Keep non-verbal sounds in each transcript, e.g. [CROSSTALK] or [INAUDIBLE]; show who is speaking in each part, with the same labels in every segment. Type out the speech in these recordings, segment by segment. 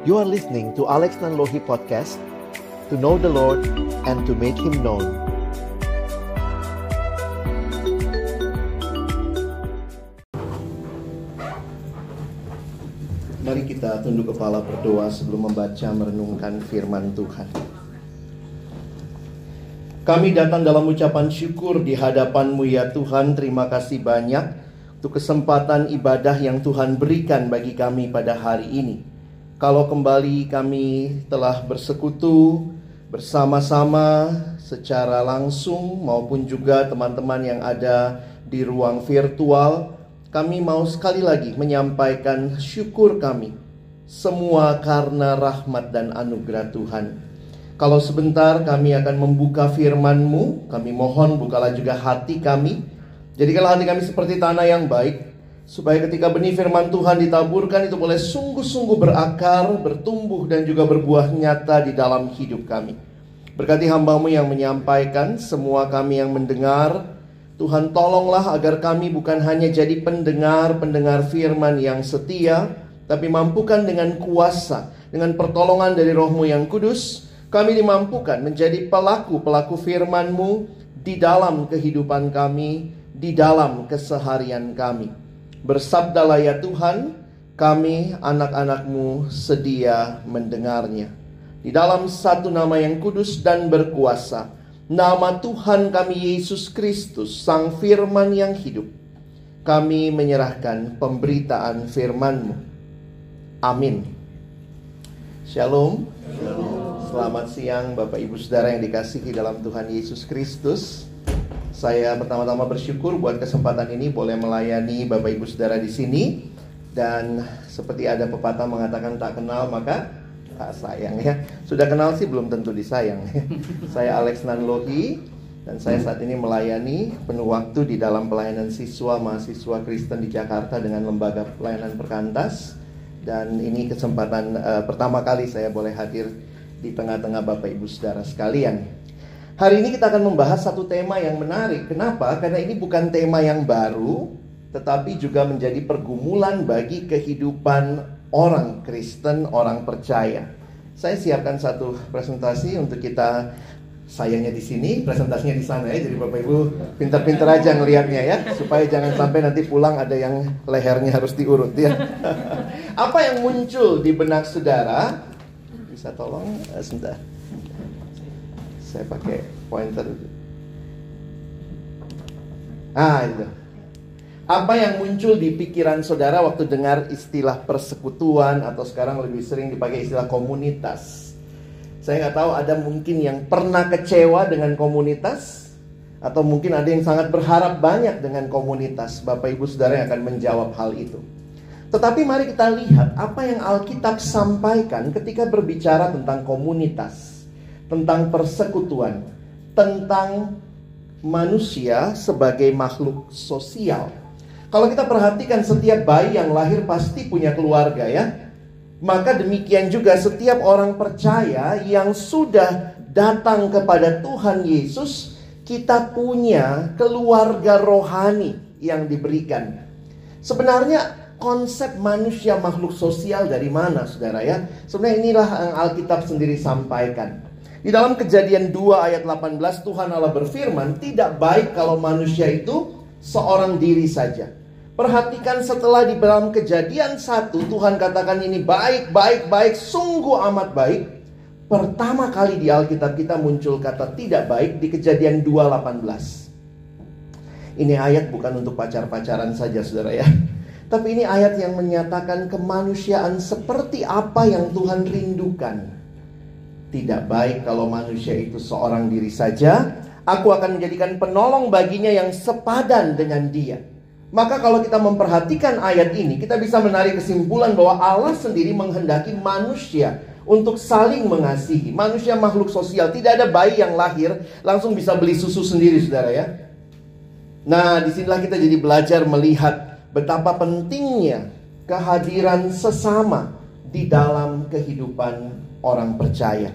Speaker 1: You are listening to Alex Nanlohi Podcast To know the Lord and to make Him known
Speaker 2: Mari kita tunduk kepala berdoa sebelum membaca merenungkan firman Tuhan. Kami datang dalam ucapan syukur di hadapan-Mu ya Tuhan. Terima kasih banyak untuk kesempatan ibadah yang Tuhan berikan bagi kami pada hari ini. Kalau kembali kami telah bersekutu bersama-sama secara langsung maupun juga teman-teman yang ada di ruang virtual, kami mau sekali lagi menyampaikan syukur kami semua karena rahmat dan anugerah Tuhan. Kalau sebentar kami akan membuka firman-Mu, kami mohon bukalah juga hati kami. Jadikanlah hati kami seperti tanah yang baik, supaya ketika benih firman Tuhan ditaburkan itu boleh sungguh-sungguh berakar, bertumbuh dan juga berbuah nyata di dalam hidup kami. Berkati hambamu yang menyampaikan, semua kami yang mendengar, Tuhan tolonglah agar kami bukan hanya jadi pendengar-pendengar firman yang setia, tapi mampukan dengan kuasa, dengan pertolongan dari rohmu yang kudus, kami dimampukan menjadi pelaku-pelaku firman-Mu di dalam kehidupan kami, di dalam keseharian kami. Bersabdalah ya Tuhan, kami anak-anak-Mu sedia mendengarnya. Di dalam satu nama yang kudus dan berkuasa, nama Tuhan kami Yesus Kristus, Sang Firman yang hidup, kami menyerahkan pemberitaan firman-Mu. Amin. Shalom. Selamat siang Bapak Ibu Saudara yang dikasihi dalam Tuhan Yesus Kristus. Saya pertama-tama bersyukur buat kesempatan ini boleh melayani Bapak Ibu Saudara di sini dan seperti ada pepatah mengatakan tak kenal maka tak sayang ya. Sudah kenal sih belum tentu disayang. [LAUGHS] saya Alex Nanlohi dan saya saat ini melayani penuh waktu di dalam pelayanan siswa mahasiswa Kristen di Jakarta dengan lembaga pelayanan perkantas dan ini kesempatan uh, pertama kali saya boleh hadir di tengah-tengah Bapak Ibu Saudara sekalian. Hari ini kita akan membahas satu tema yang menarik. Kenapa? Karena ini bukan tema yang baru, tetapi juga menjadi pergumulan bagi kehidupan orang Kristen, orang percaya. Saya siapkan satu presentasi untuk kita sayangnya di sini, presentasinya di sana ya. Jadi Bapak Ibu pintar-pintar aja ngelihatnya ya, supaya jangan sampai nanti pulang ada yang lehernya harus diurut ya. [LAUGHS] Apa yang muncul di benak saudara? Bisa tolong uh, sebentar. Saya pakai pointer. Ah itu. Apa yang muncul di pikiran saudara waktu dengar istilah persekutuan atau sekarang lebih sering dipakai istilah komunitas? Saya nggak tahu ada mungkin yang pernah kecewa dengan komunitas atau mungkin ada yang sangat berharap banyak dengan komunitas. Bapak Ibu Saudara yang akan menjawab hal itu. Tetapi mari kita lihat apa yang Alkitab sampaikan ketika berbicara tentang komunitas, tentang persekutuan, tentang manusia sebagai makhluk sosial. Kalau kita perhatikan setiap bayi yang lahir pasti punya keluarga ya. Maka demikian juga setiap orang percaya yang sudah datang kepada Tuhan Yesus, kita punya keluarga rohani yang diberikan. Sebenarnya konsep manusia makhluk sosial dari mana saudara ya? Sebenarnya inilah yang Alkitab sendiri sampaikan. Di dalam kejadian 2 ayat 18 Tuhan Allah berfirman, tidak baik kalau manusia itu seorang diri saja. Perhatikan setelah di dalam kejadian satu Tuhan katakan ini baik, baik, baik, sungguh amat baik. Pertama kali di Alkitab kita muncul kata tidak baik di kejadian 2.18. Ini ayat bukan untuk pacar-pacaran saja saudara ya. Tapi ini ayat yang menyatakan kemanusiaan seperti apa yang Tuhan rindukan. Tidak baik kalau manusia itu seorang diri saja. Aku akan menjadikan penolong baginya yang sepadan dengan dia. Maka kalau kita memperhatikan ayat ini, kita bisa menarik kesimpulan bahwa Allah sendiri menghendaki manusia untuk saling mengasihi. Manusia makhluk sosial, tidak ada bayi yang lahir langsung bisa beli susu sendiri, saudara ya. Nah, di sinilah kita jadi belajar melihat betapa pentingnya kehadiran sesama di dalam kehidupan orang percaya.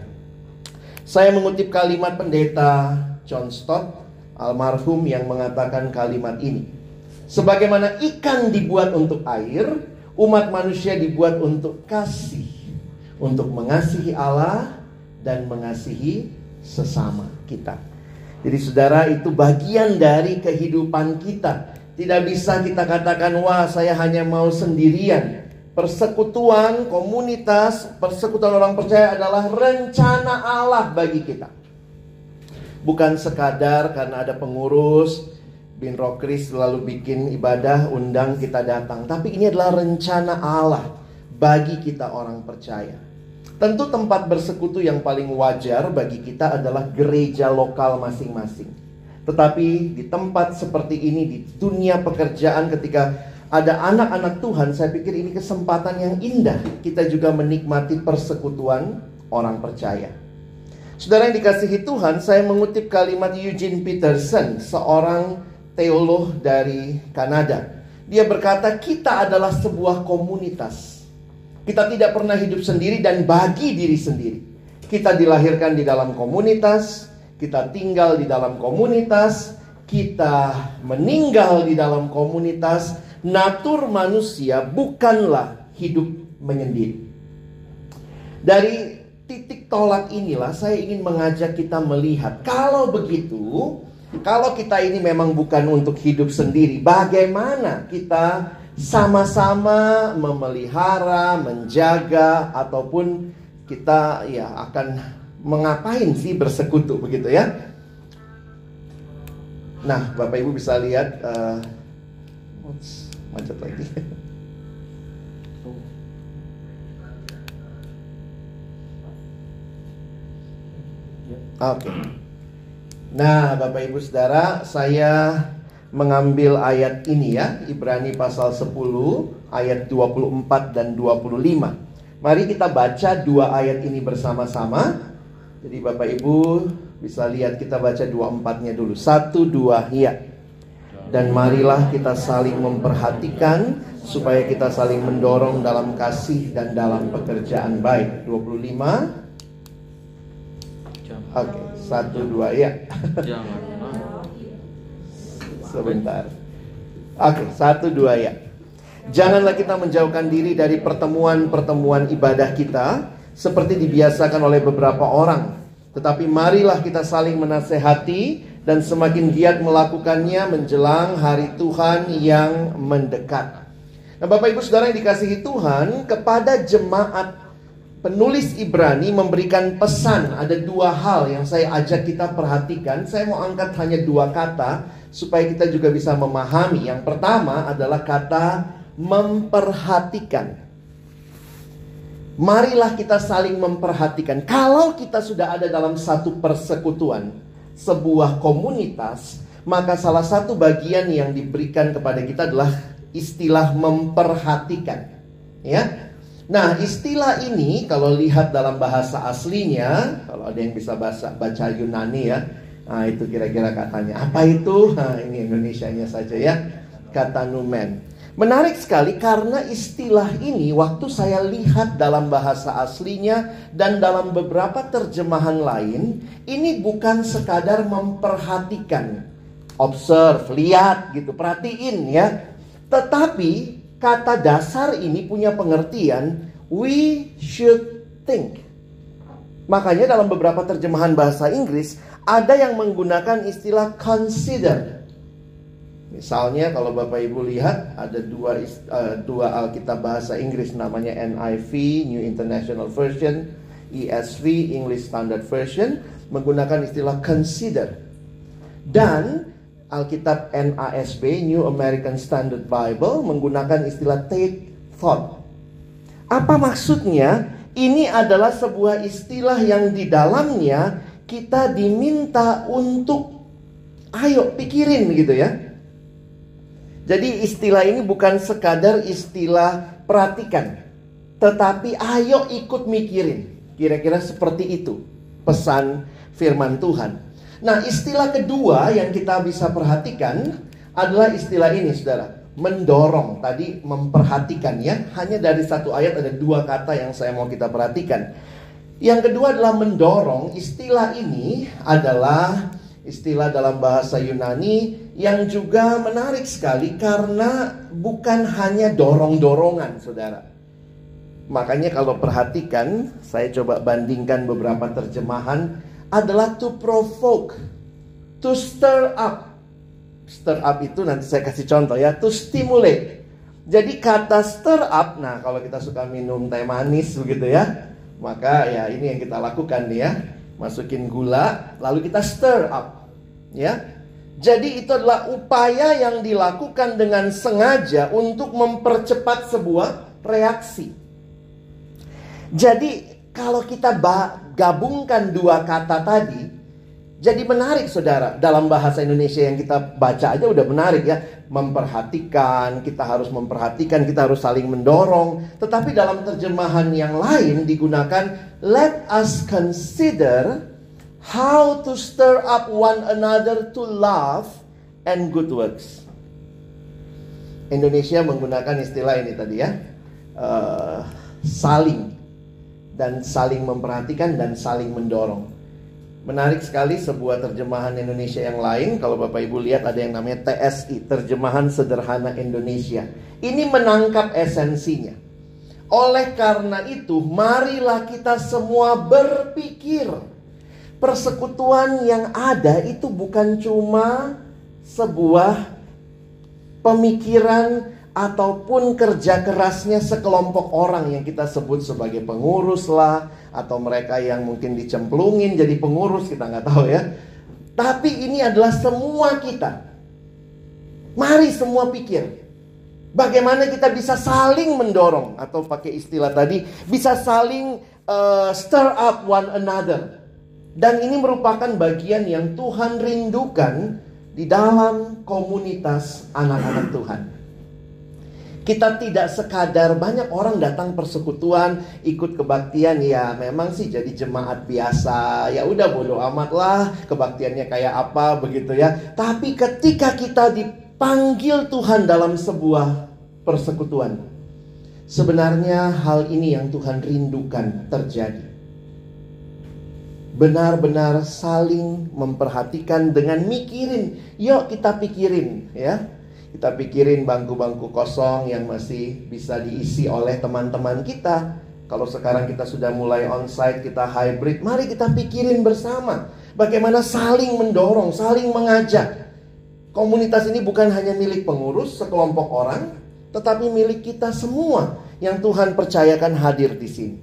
Speaker 2: Saya mengutip kalimat pendeta John Stott, almarhum yang mengatakan kalimat ini. Sebagaimana ikan dibuat untuk air, umat manusia dibuat untuk kasih. untuk mengasihi Allah dan mengasihi sesama kita. Jadi saudara itu bagian dari kehidupan kita. Tidak bisa kita katakan wah saya hanya mau sendirian. Persekutuan, komunitas, persekutuan orang percaya adalah rencana Allah bagi kita. Bukan sekadar karena ada pengurus, Bin Rokris selalu bikin ibadah, undang kita datang. Tapi ini adalah rencana Allah bagi kita orang percaya. Tentu tempat bersekutu yang paling wajar bagi kita adalah gereja lokal masing-masing. Tetapi di tempat seperti ini, di dunia pekerjaan ketika ada anak-anak Tuhan, saya pikir ini kesempatan yang indah. Kita juga menikmati persekutuan orang percaya. Saudara yang dikasihi Tuhan, saya mengutip kalimat Eugene Peterson, seorang teolog dari Kanada. Dia berkata, kita adalah sebuah komunitas kita tidak pernah hidup sendiri dan bagi diri sendiri. Kita dilahirkan di dalam komunitas, kita tinggal di dalam komunitas, kita meninggal di dalam komunitas. Natur manusia bukanlah hidup menyendiri. Dari titik tolak inilah saya ingin mengajak kita melihat kalau begitu, kalau kita ini memang bukan untuk hidup sendiri, bagaimana kita sama-sama memelihara, menjaga ataupun kita ya akan mengapain sih bersekutu begitu ya. Nah, Bapak Ibu bisa lihat uh, macet lagi. Oke. Okay. Nah, Bapak Ibu Saudara, saya mengambil ayat ini ya, Ibrani pasal 10 ayat 24 dan 25. Mari kita baca dua ayat ini bersama-sama. Jadi Bapak Ibu bisa lihat kita baca dua empatnya dulu. Satu dua ya. Dan marilah kita saling memperhatikan supaya kita saling mendorong dalam kasih dan dalam pekerjaan baik. 25 Oke, okay, satu dua ya. Jangan. [LAUGHS] Sebentar. Oke, satu dua ya. Janganlah kita menjauhkan diri dari pertemuan-pertemuan ibadah kita seperti dibiasakan oleh beberapa orang. Tetapi marilah kita saling menasehati dan semakin giat melakukannya menjelang hari Tuhan yang mendekat. Nah, Bapak Ibu Saudara yang dikasihi Tuhan, kepada jemaat penulis Ibrani memberikan pesan ada dua hal yang saya ajak kita perhatikan. Saya mau angkat hanya dua kata supaya kita juga bisa memahami. Yang pertama adalah kata memperhatikan. Marilah kita saling memperhatikan. Kalau kita sudah ada dalam satu persekutuan, sebuah komunitas, maka salah satu bagian yang diberikan kepada kita adalah istilah memperhatikan. Ya. Nah, istilah ini kalau lihat dalam bahasa aslinya, kalau ada yang bisa bahasa baca Yunani ya, Nah, itu kira-kira katanya. Apa itu? Nah, ini Indonesia-nya saja ya. Kata numen. Menarik sekali karena istilah ini waktu saya lihat dalam bahasa aslinya dan dalam beberapa terjemahan lain, ini bukan sekadar memperhatikan, observe, lihat gitu, perhatiin ya. Tetapi kata dasar ini punya pengertian we should think. Makanya dalam beberapa terjemahan bahasa Inggris ada yang menggunakan istilah consider. Misalnya kalau Bapak Ibu lihat ada dua uh, dua Alkitab bahasa Inggris namanya NIV New International Version, ESV English Standard Version menggunakan istilah consider. Dan Alkitab NASB New American Standard Bible menggunakan istilah take thought. Apa maksudnya? Ini adalah sebuah istilah yang di dalamnya kita diminta untuk ayo pikirin gitu ya. Jadi istilah ini bukan sekadar istilah perhatikan, tetapi ayo ikut mikirin. Kira-kira seperti itu pesan firman Tuhan. Nah, istilah kedua yang kita bisa perhatikan adalah istilah ini, Saudara. Mendorong. Tadi memperhatikan ya. Hanya dari satu ayat ada dua kata yang saya mau kita perhatikan. Yang kedua adalah mendorong. Istilah ini adalah istilah dalam bahasa Yunani yang juga menarik sekali karena bukan hanya dorong-dorongan, saudara. Makanya kalau perhatikan, saya coba bandingkan beberapa terjemahan adalah to provoke, to stir up. Stir up itu nanti saya kasih contoh ya, to stimulate. Jadi kata stir up, nah kalau kita suka minum teh manis begitu ya, maka ya ini yang kita lakukan nih ya. Masukin gula, lalu kita stir up. Ya. Jadi itu adalah upaya yang dilakukan dengan sengaja untuk mempercepat sebuah reaksi. Jadi kalau kita gabungkan dua kata tadi, jadi menarik saudara. Dalam bahasa Indonesia yang kita baca aja udah menarik ya. Memperhatikan, kita harus memperhatikan, kita harus saling mendorong. Tetapi dalam terjemahan yang lain digunakan, let us consider how to stir up one another to love and good works. Indonesia menggunakan istilah ini tadi ya. Uh, saling dan saling memperhatikan dan saling mendorong. Menarik sekali sebuah terjemahan Indonesia yang lain. Kalau Bapak Ibu lihat ada yang namanya TSI, Terjemahan Sederhana Indonesia. Ini menangkap esensinya. Oleh karena itu, marilah kita semua berpikir. Persekutuan yang ada itu bukan cuma sebuah pemikiran ataupun kerja kerasnya sekelompok orang yang kita sebut sebagai pengurus lah atau mereka yang mungkin dicemplungin jadi pengurus kita nggak tahu ya. Tapi ini adalah semua kita. Mari semua pikir bagaimana kita bisa saling mendorong atau pakai istilah tadi bisa saling uh, stir up one another. Dan ini merupakan bagian yang Tuhan rindukan di dalam komunitas anak-anak Tuhan kita tidak sekadar banyak orang datang persekutuan, ikut kebaktian ya memang sih jadi jemaat biasa. Ya udah bodoh amat lah kebaktiannya kayak apa begitu ya. Tapi ketika kita dipanggil Tuhan dalam sebuah persekutuan, sebenarnya hal ini yang Tuhan rindukan terjadi. Benar-benar saling memperhatikan dengan mikirin. Yuk kita pikirin ya kita pikirin bangku-bangku kosong yang masih bisa diisi oleh teman-teman kita. Kalau sekarang kita sudah mulai onsite, kita hybrid, mari kita pikirin bersama. Bagaimana saling mendorong, saling mengajak. Komunitas ini bukan hanya milik pengurus, sekelompok orang, tetapi milik kita semua yang Tuhan percayakan hadir di sini.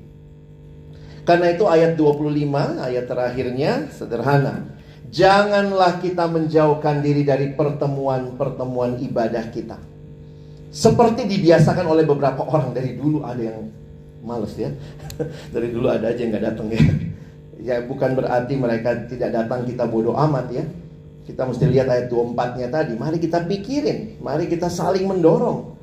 Speaker 2: Karena itu ayat 25, ayat terakhirnya sederhana. Janganlah kita menjauhkan diri dari pertemuan-pertemuan ibadah kita. Seperti dibiasakan oleh beberapa orang dari dulu ada yang males ya. [LAUGHS] dari dulu ada aja yang nggak datang ya. [LAUGHS] Ya bukan berarti mereka tidak datang kita bodoh amat ya. Kita mesti lihat ayat 24-nya tadi. Mari kita pikirin, mari kita saling mendorong.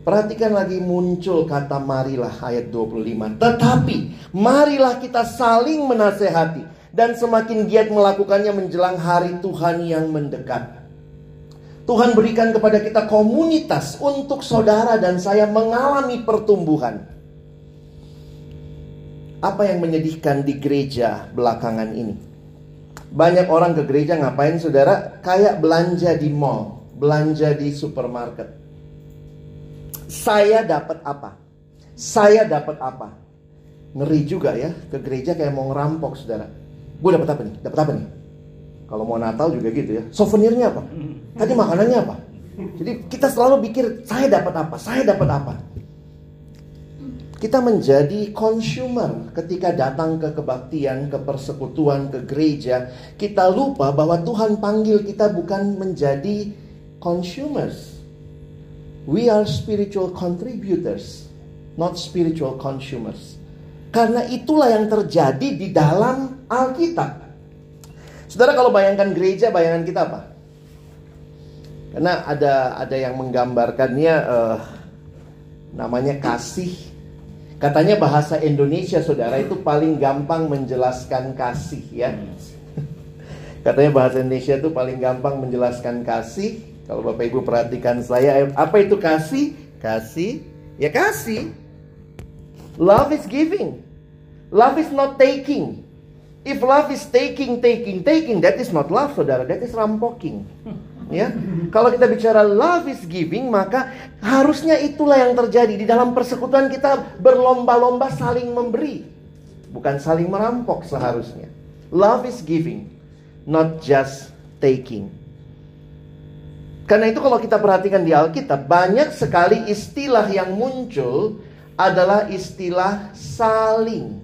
Speaker 2: Perhatikan lagi muncul kata marilah ayat 25. Tetapi marilah kita saling menasehati dan semakin giat melakukannya menjelang hari Tuhan yang mendekat. Tuhan berikan kepada kita komunitas untuk saudara dan saya mengalami pertumbuhan. Apa yang menyedihkan di gereja belakangan ini? Banyak orang ke gereja ngapain saudara? Kayak belanja di mall, belanja di supermarket. Saya dapat apa? Saya dapat apa? Ngeri juga ya, ke gereja kayak mau ngerampok saudara gue dapat apa nih dapat apa nih kalau mau Natal juga gitu ya souvenirnya apa tadi makanannya apa jadi kita selalu pikir saya dapat apa saya dapat apa kita menjadi consumer ketika datang ke kebaktian, ke persekutuan, ke gereja. Kita lupa bahwa Tuhan panggil kita bukan menjadi consumers. We are spiritual contributors, not spiritual consumers. Karena itulah yang terjadi di dalam Alkitab. Saudara kalau bayangkan gereja, bayangan kita apa? Karena ada ada yang menggambarkannya uh, namanya kasih. Katanya bahasa Indonesia saudara itu paling gampang menjelaskan kasih ya. [LAUGHS] Katanya bahasa Indonesia itu paling gampang menjelaskan kasih. Kalau Bapak Ibu perhatikan saya, apa itu kasih? Kasih, ya kasih. Love is giving. Love is not taking. If love is taking, taking, taking, that is not love, saudara. That is rampoking. [LAUGHS] Ya, kalau kita bicara love is giving, maka harusnya itulah yang terjadi di dalam persekutuan kita berlomba-lomba saling memberi, bukan saling merampok seharusnya. Love is giving, not just taking. Karena itu kalau kita perhatikan di Alkitab, banyak sekali istilah yang muncul adalah istilah saling.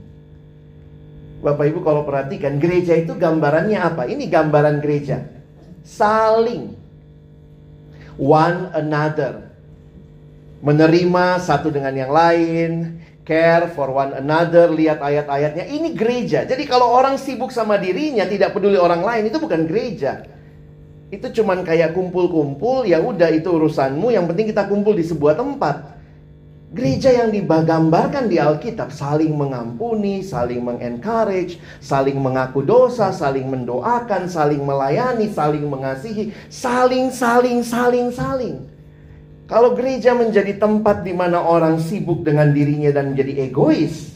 Speaker 2: Bapak Ibu kalau perhatikan, gereja itu gambarannya apa? Ini gambaran gereja. Saling one another. Menerima satu dengan yang lain, care for one another, lihat ayat-ayatnya. Ini gereja. Jadi kalau orang sibuk sama dirinya, tidak peduli orang lain, itu bukan gereja. Itu cuman kayak kumpul-kumpul, ya udah itu urusanmu, yang penting kita kumpul di sebuah tempat. Gereja yang digambarkan di Alkitab saling mengampuni, saling mengencourage, saling mengaku dosa, saling mendoakan, saling melayani, saling mengasihi, saling, saling, saling, saling. Kalau gereja menjadi tempat di mana orang sibuk dengan dirinya dan menjadi egois,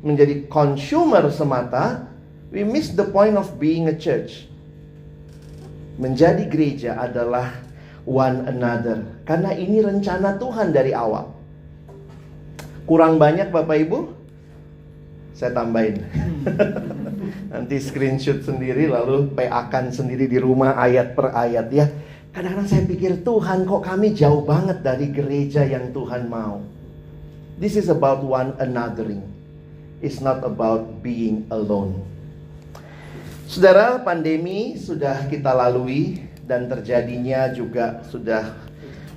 Speaker 2: menjadi consumer semata, we miss the point of being a church. Menjadi gereja adalah one another, karena ini rencana Tuhan dari awal. Kurang banyak Bapak Ibu? Saya tambahin. [LAUGHS] Nanti screenshot sendiri lalu PA-kan sendiri di rumah ayat per ayat ya. Kadang-kadang saya pikir Tuhan kok kami jauh banget dari gereja yang Tuhan mau. This is about one anothering. It's not about being alone. Saudara, pandemi sudah kita lalui dan terjadinya juga sudah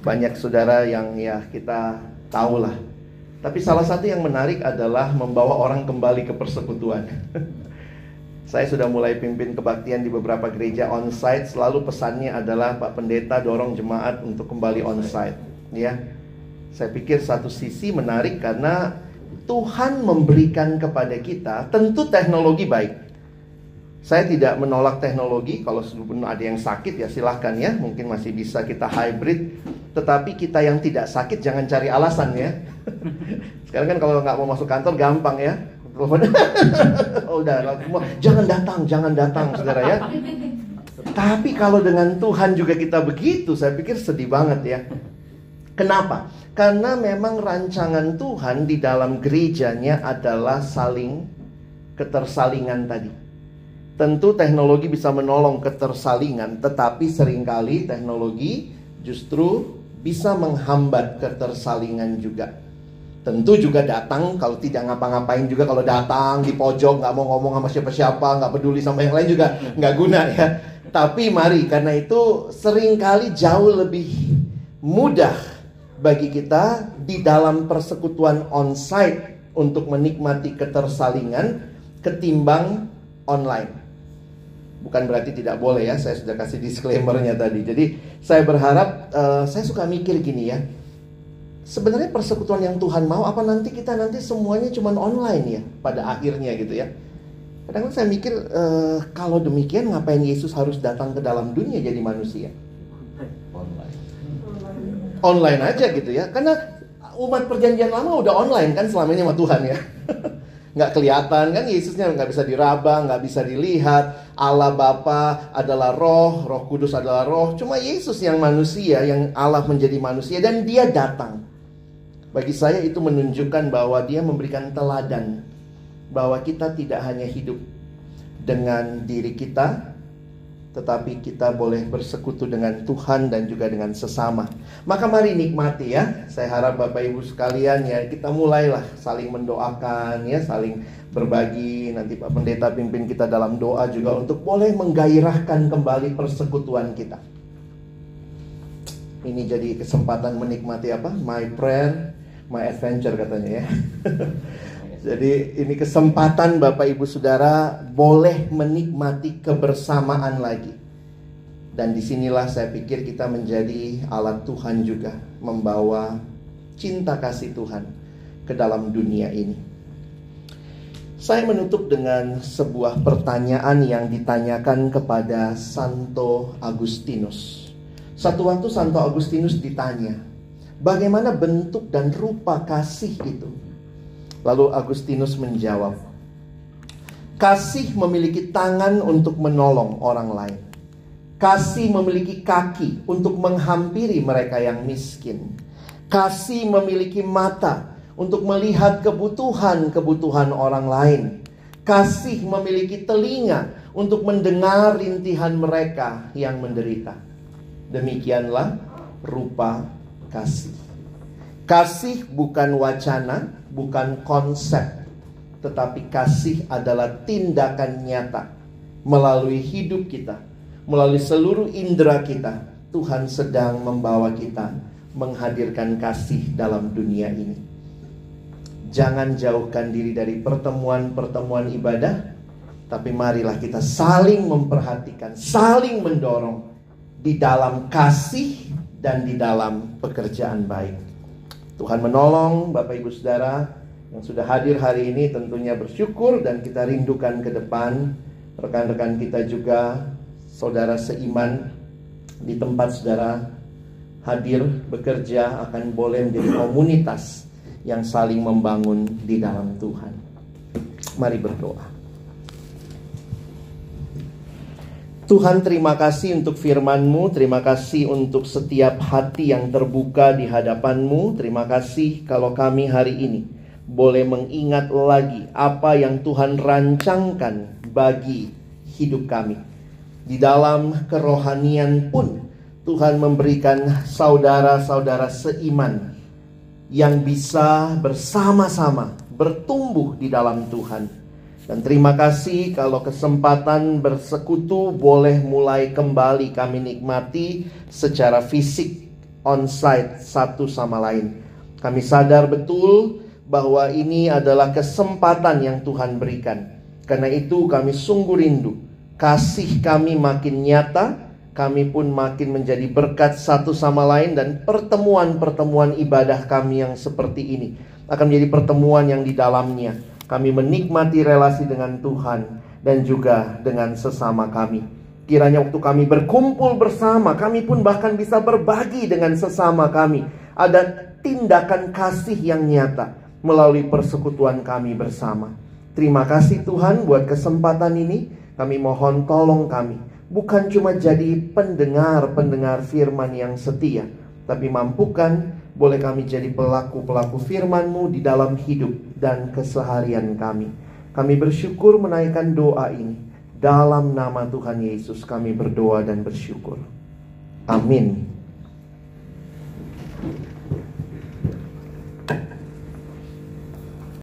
Speaker 2: banyak saudara yang ya kita tahulah tapi salah satu yang menarik adalah membawa orang kembali ke persekutuan. [LAUGHS] Saya sudah mulai pimpin kebaktian di beberapa gereja on-site, selalu pesannya adalah Pak Pendeta dorong jemaat untuk kembali on-site, ya. Saya pikir satu sisi menarik karena Tuhan memberikan kepada kita tentu teknologi baik. Saya tidak menolak teknologi, kalau ada yang sakit ya silahkan ya, mungkin masih bisa kita hybrid. Tetapi kita yang tidak sakit jangan cari alasan ya. Sekarang kan kalau nggak mau masuk kantor gampang ya. [LAUGHS] oh, udah, jangan datang, jangan datang, saudara ya. Tapi kalau dengan Tuhan juga kita begitu, saya pikir sedih banget ya. Kenapa? Karena memang rancangan Tuhan di dalam gerejanya adalah saling ketersalingan tadi. Tentu teknologi bisa menolong ketersalingan, tetapi sering kali teknologi justru bisa menghambat ketersalingan juga. Tentu juga datang kalau tidak ngapa-ngapain juga kalau datang di pojok nggak mau ngomong sama siapa-siapa nggak peduli sama yang lain juga nggak guna ya. Tapi mari karena itu sering kali jauh lebih mudah bagi kita di dalam persekutuan onsite untuk menikmati ketersalingan ketimbang online. Bukan berarti tidak boleh ya, saya sudah kasih disclaimernya tadi. Jadi saya berharap, uh, saya suka mikir gini ya sebenarnya persekutuan yang Tuhan mau apa nanti kita nanti semuanya cuma online ya pada akhirnya gitu ya. Kadang, -kadang saya mikir e, kalau demikian ngapain Yesus harus datang ke dalam dunia jadi manusia? Online. Online aja gitu ya. Karena umat perjanjian lama udah online kan selama ini sama Tuhan ya. [LAUGHS] nggak kelihatan kan Yesusnya nggak bisa diraba, nggak bisa dilihat. Allah Bapa adalah roh, Roh Kudus adalah roh. Cuma Yesus yang manusia, yang Allah menjadi manusia dan dia datang. Bagi saya itu menunjukkan bahwa dia memberikan teladan bahwa kita tidak hanya hidup dengan diri kita, tetapi kita boleh bersekutu dengan Tuhan dan juga dengan sesama. Maka mari nikmati ya. Saya harap Bapak Ibu sekalian ya kita mulailah saling mendoakan ya, saling berbagi. Nanti Pak Pendeta pimpin kita dalam doa juga untuk boleh menggairahkan kembali persekutuan kita. Ini jadi kesempatan menikmati apa? My prayer my adventure katanya ya. [LAUGHS] Jadi ini kesempatan Bapak Ibu Saudara boleh menikmati kebersamaan lagi. Dan di sinilah saya pikir kita menjadi alat Tuhan juga membawa cinta kasih Tuhan ke dalam dunia ini. Saya menutup dengan sebuah pertanyaan yang ditanyakan kepada Santo Agustinus. Satu waktu Santo Agustinus ditanya, Bagaimana bentuk dan rupa kasih itu? Lalu Agustinus menjawab, Kasih memiliki tangan untuk menolong orang lain. Kasih memiliki kaki untuk menghampiri mereka yang miskin. Kasih memiliki mata untuk melihat kebutuhan-kebutuhan orang lain. Kasih memiliki telinga untuk mendengar rintihan mereka yang menderita. Demikianlah rupa kasih. Kasih bukan wacana, bukan konsep, tetapi kasih adalah tindakan nyata melalui hidup kita melalui seluruh indera kita, Tuhan sedang membawa kita menghadirkan kasih dalam dunia ini. Jangan jauhkan diri dari pertemuan-pertemuan ibadah, tapi marilah kita saling memperhatikan, saling mendorong di dalam kasih dan di dalam pekerjaan baik. Tuhan menolong Bapak Ibu Saudara yang sudah hadir hari ini tentunya bersyukur dan kita rindukan ke depan rekan-rekan kita juga saudara seiman di tempat saudara hadir bekerja akan boleh menjadi komunitas yang saling membangun di dalam Tuhan. Mari berdoa. Tuhan terima kasih untuk firman-Mu, terima kasih untuk setiap hati yang terbuka di hadapan-Mu. Terima kasih kalau kami hari ini boleh mengingat lagi apa yang Tuhan rancangkan bagi hidup kami. Di dalam kerohanian pun Tuhan memberikan saudara-saudara seiman yang bisa bersama-sama bertumbuh di dalam Tuhan. Dan terima kasih kalau kesempatan bersekutu boleh mulai kembali kami nikmati secara fisik on-site satu sama lain. Kami sadar betul bahwa ini adalah kesempatan yang Tuhan berikan. Karena itu kami sungguh rindu kasih kami makin nyata, kami pun makin menjadi berkat satu sama lain dan pertemuan-pertemuan ibadah kami yang seperti ini akan menjadi pertemuan yang di dalamnya kami menikmati relasi dengan Tuhan dan juga dengan sesama kami. Kiranya waktu kami berkumpul bersama, kami pun bahkan bisa berbagi dengan sesama kami. Ada tindakan kasih yang nyata melalui persekutuan kami bersama. Terima kasih Tuhan buat kesempatan ini. Kami mohon tolong kami. Bukan cuma jadi pendengar-pendengar firman yang setia. Tapi mampukan boleh kami jadi pelaku-pelaku firman-Mu di dalam hidup dan keseharian kami. Kami bersyukur menaikkan doa ini. Dalam nama Tuhan Yesus kami berdoa dan bersyukur. Amin.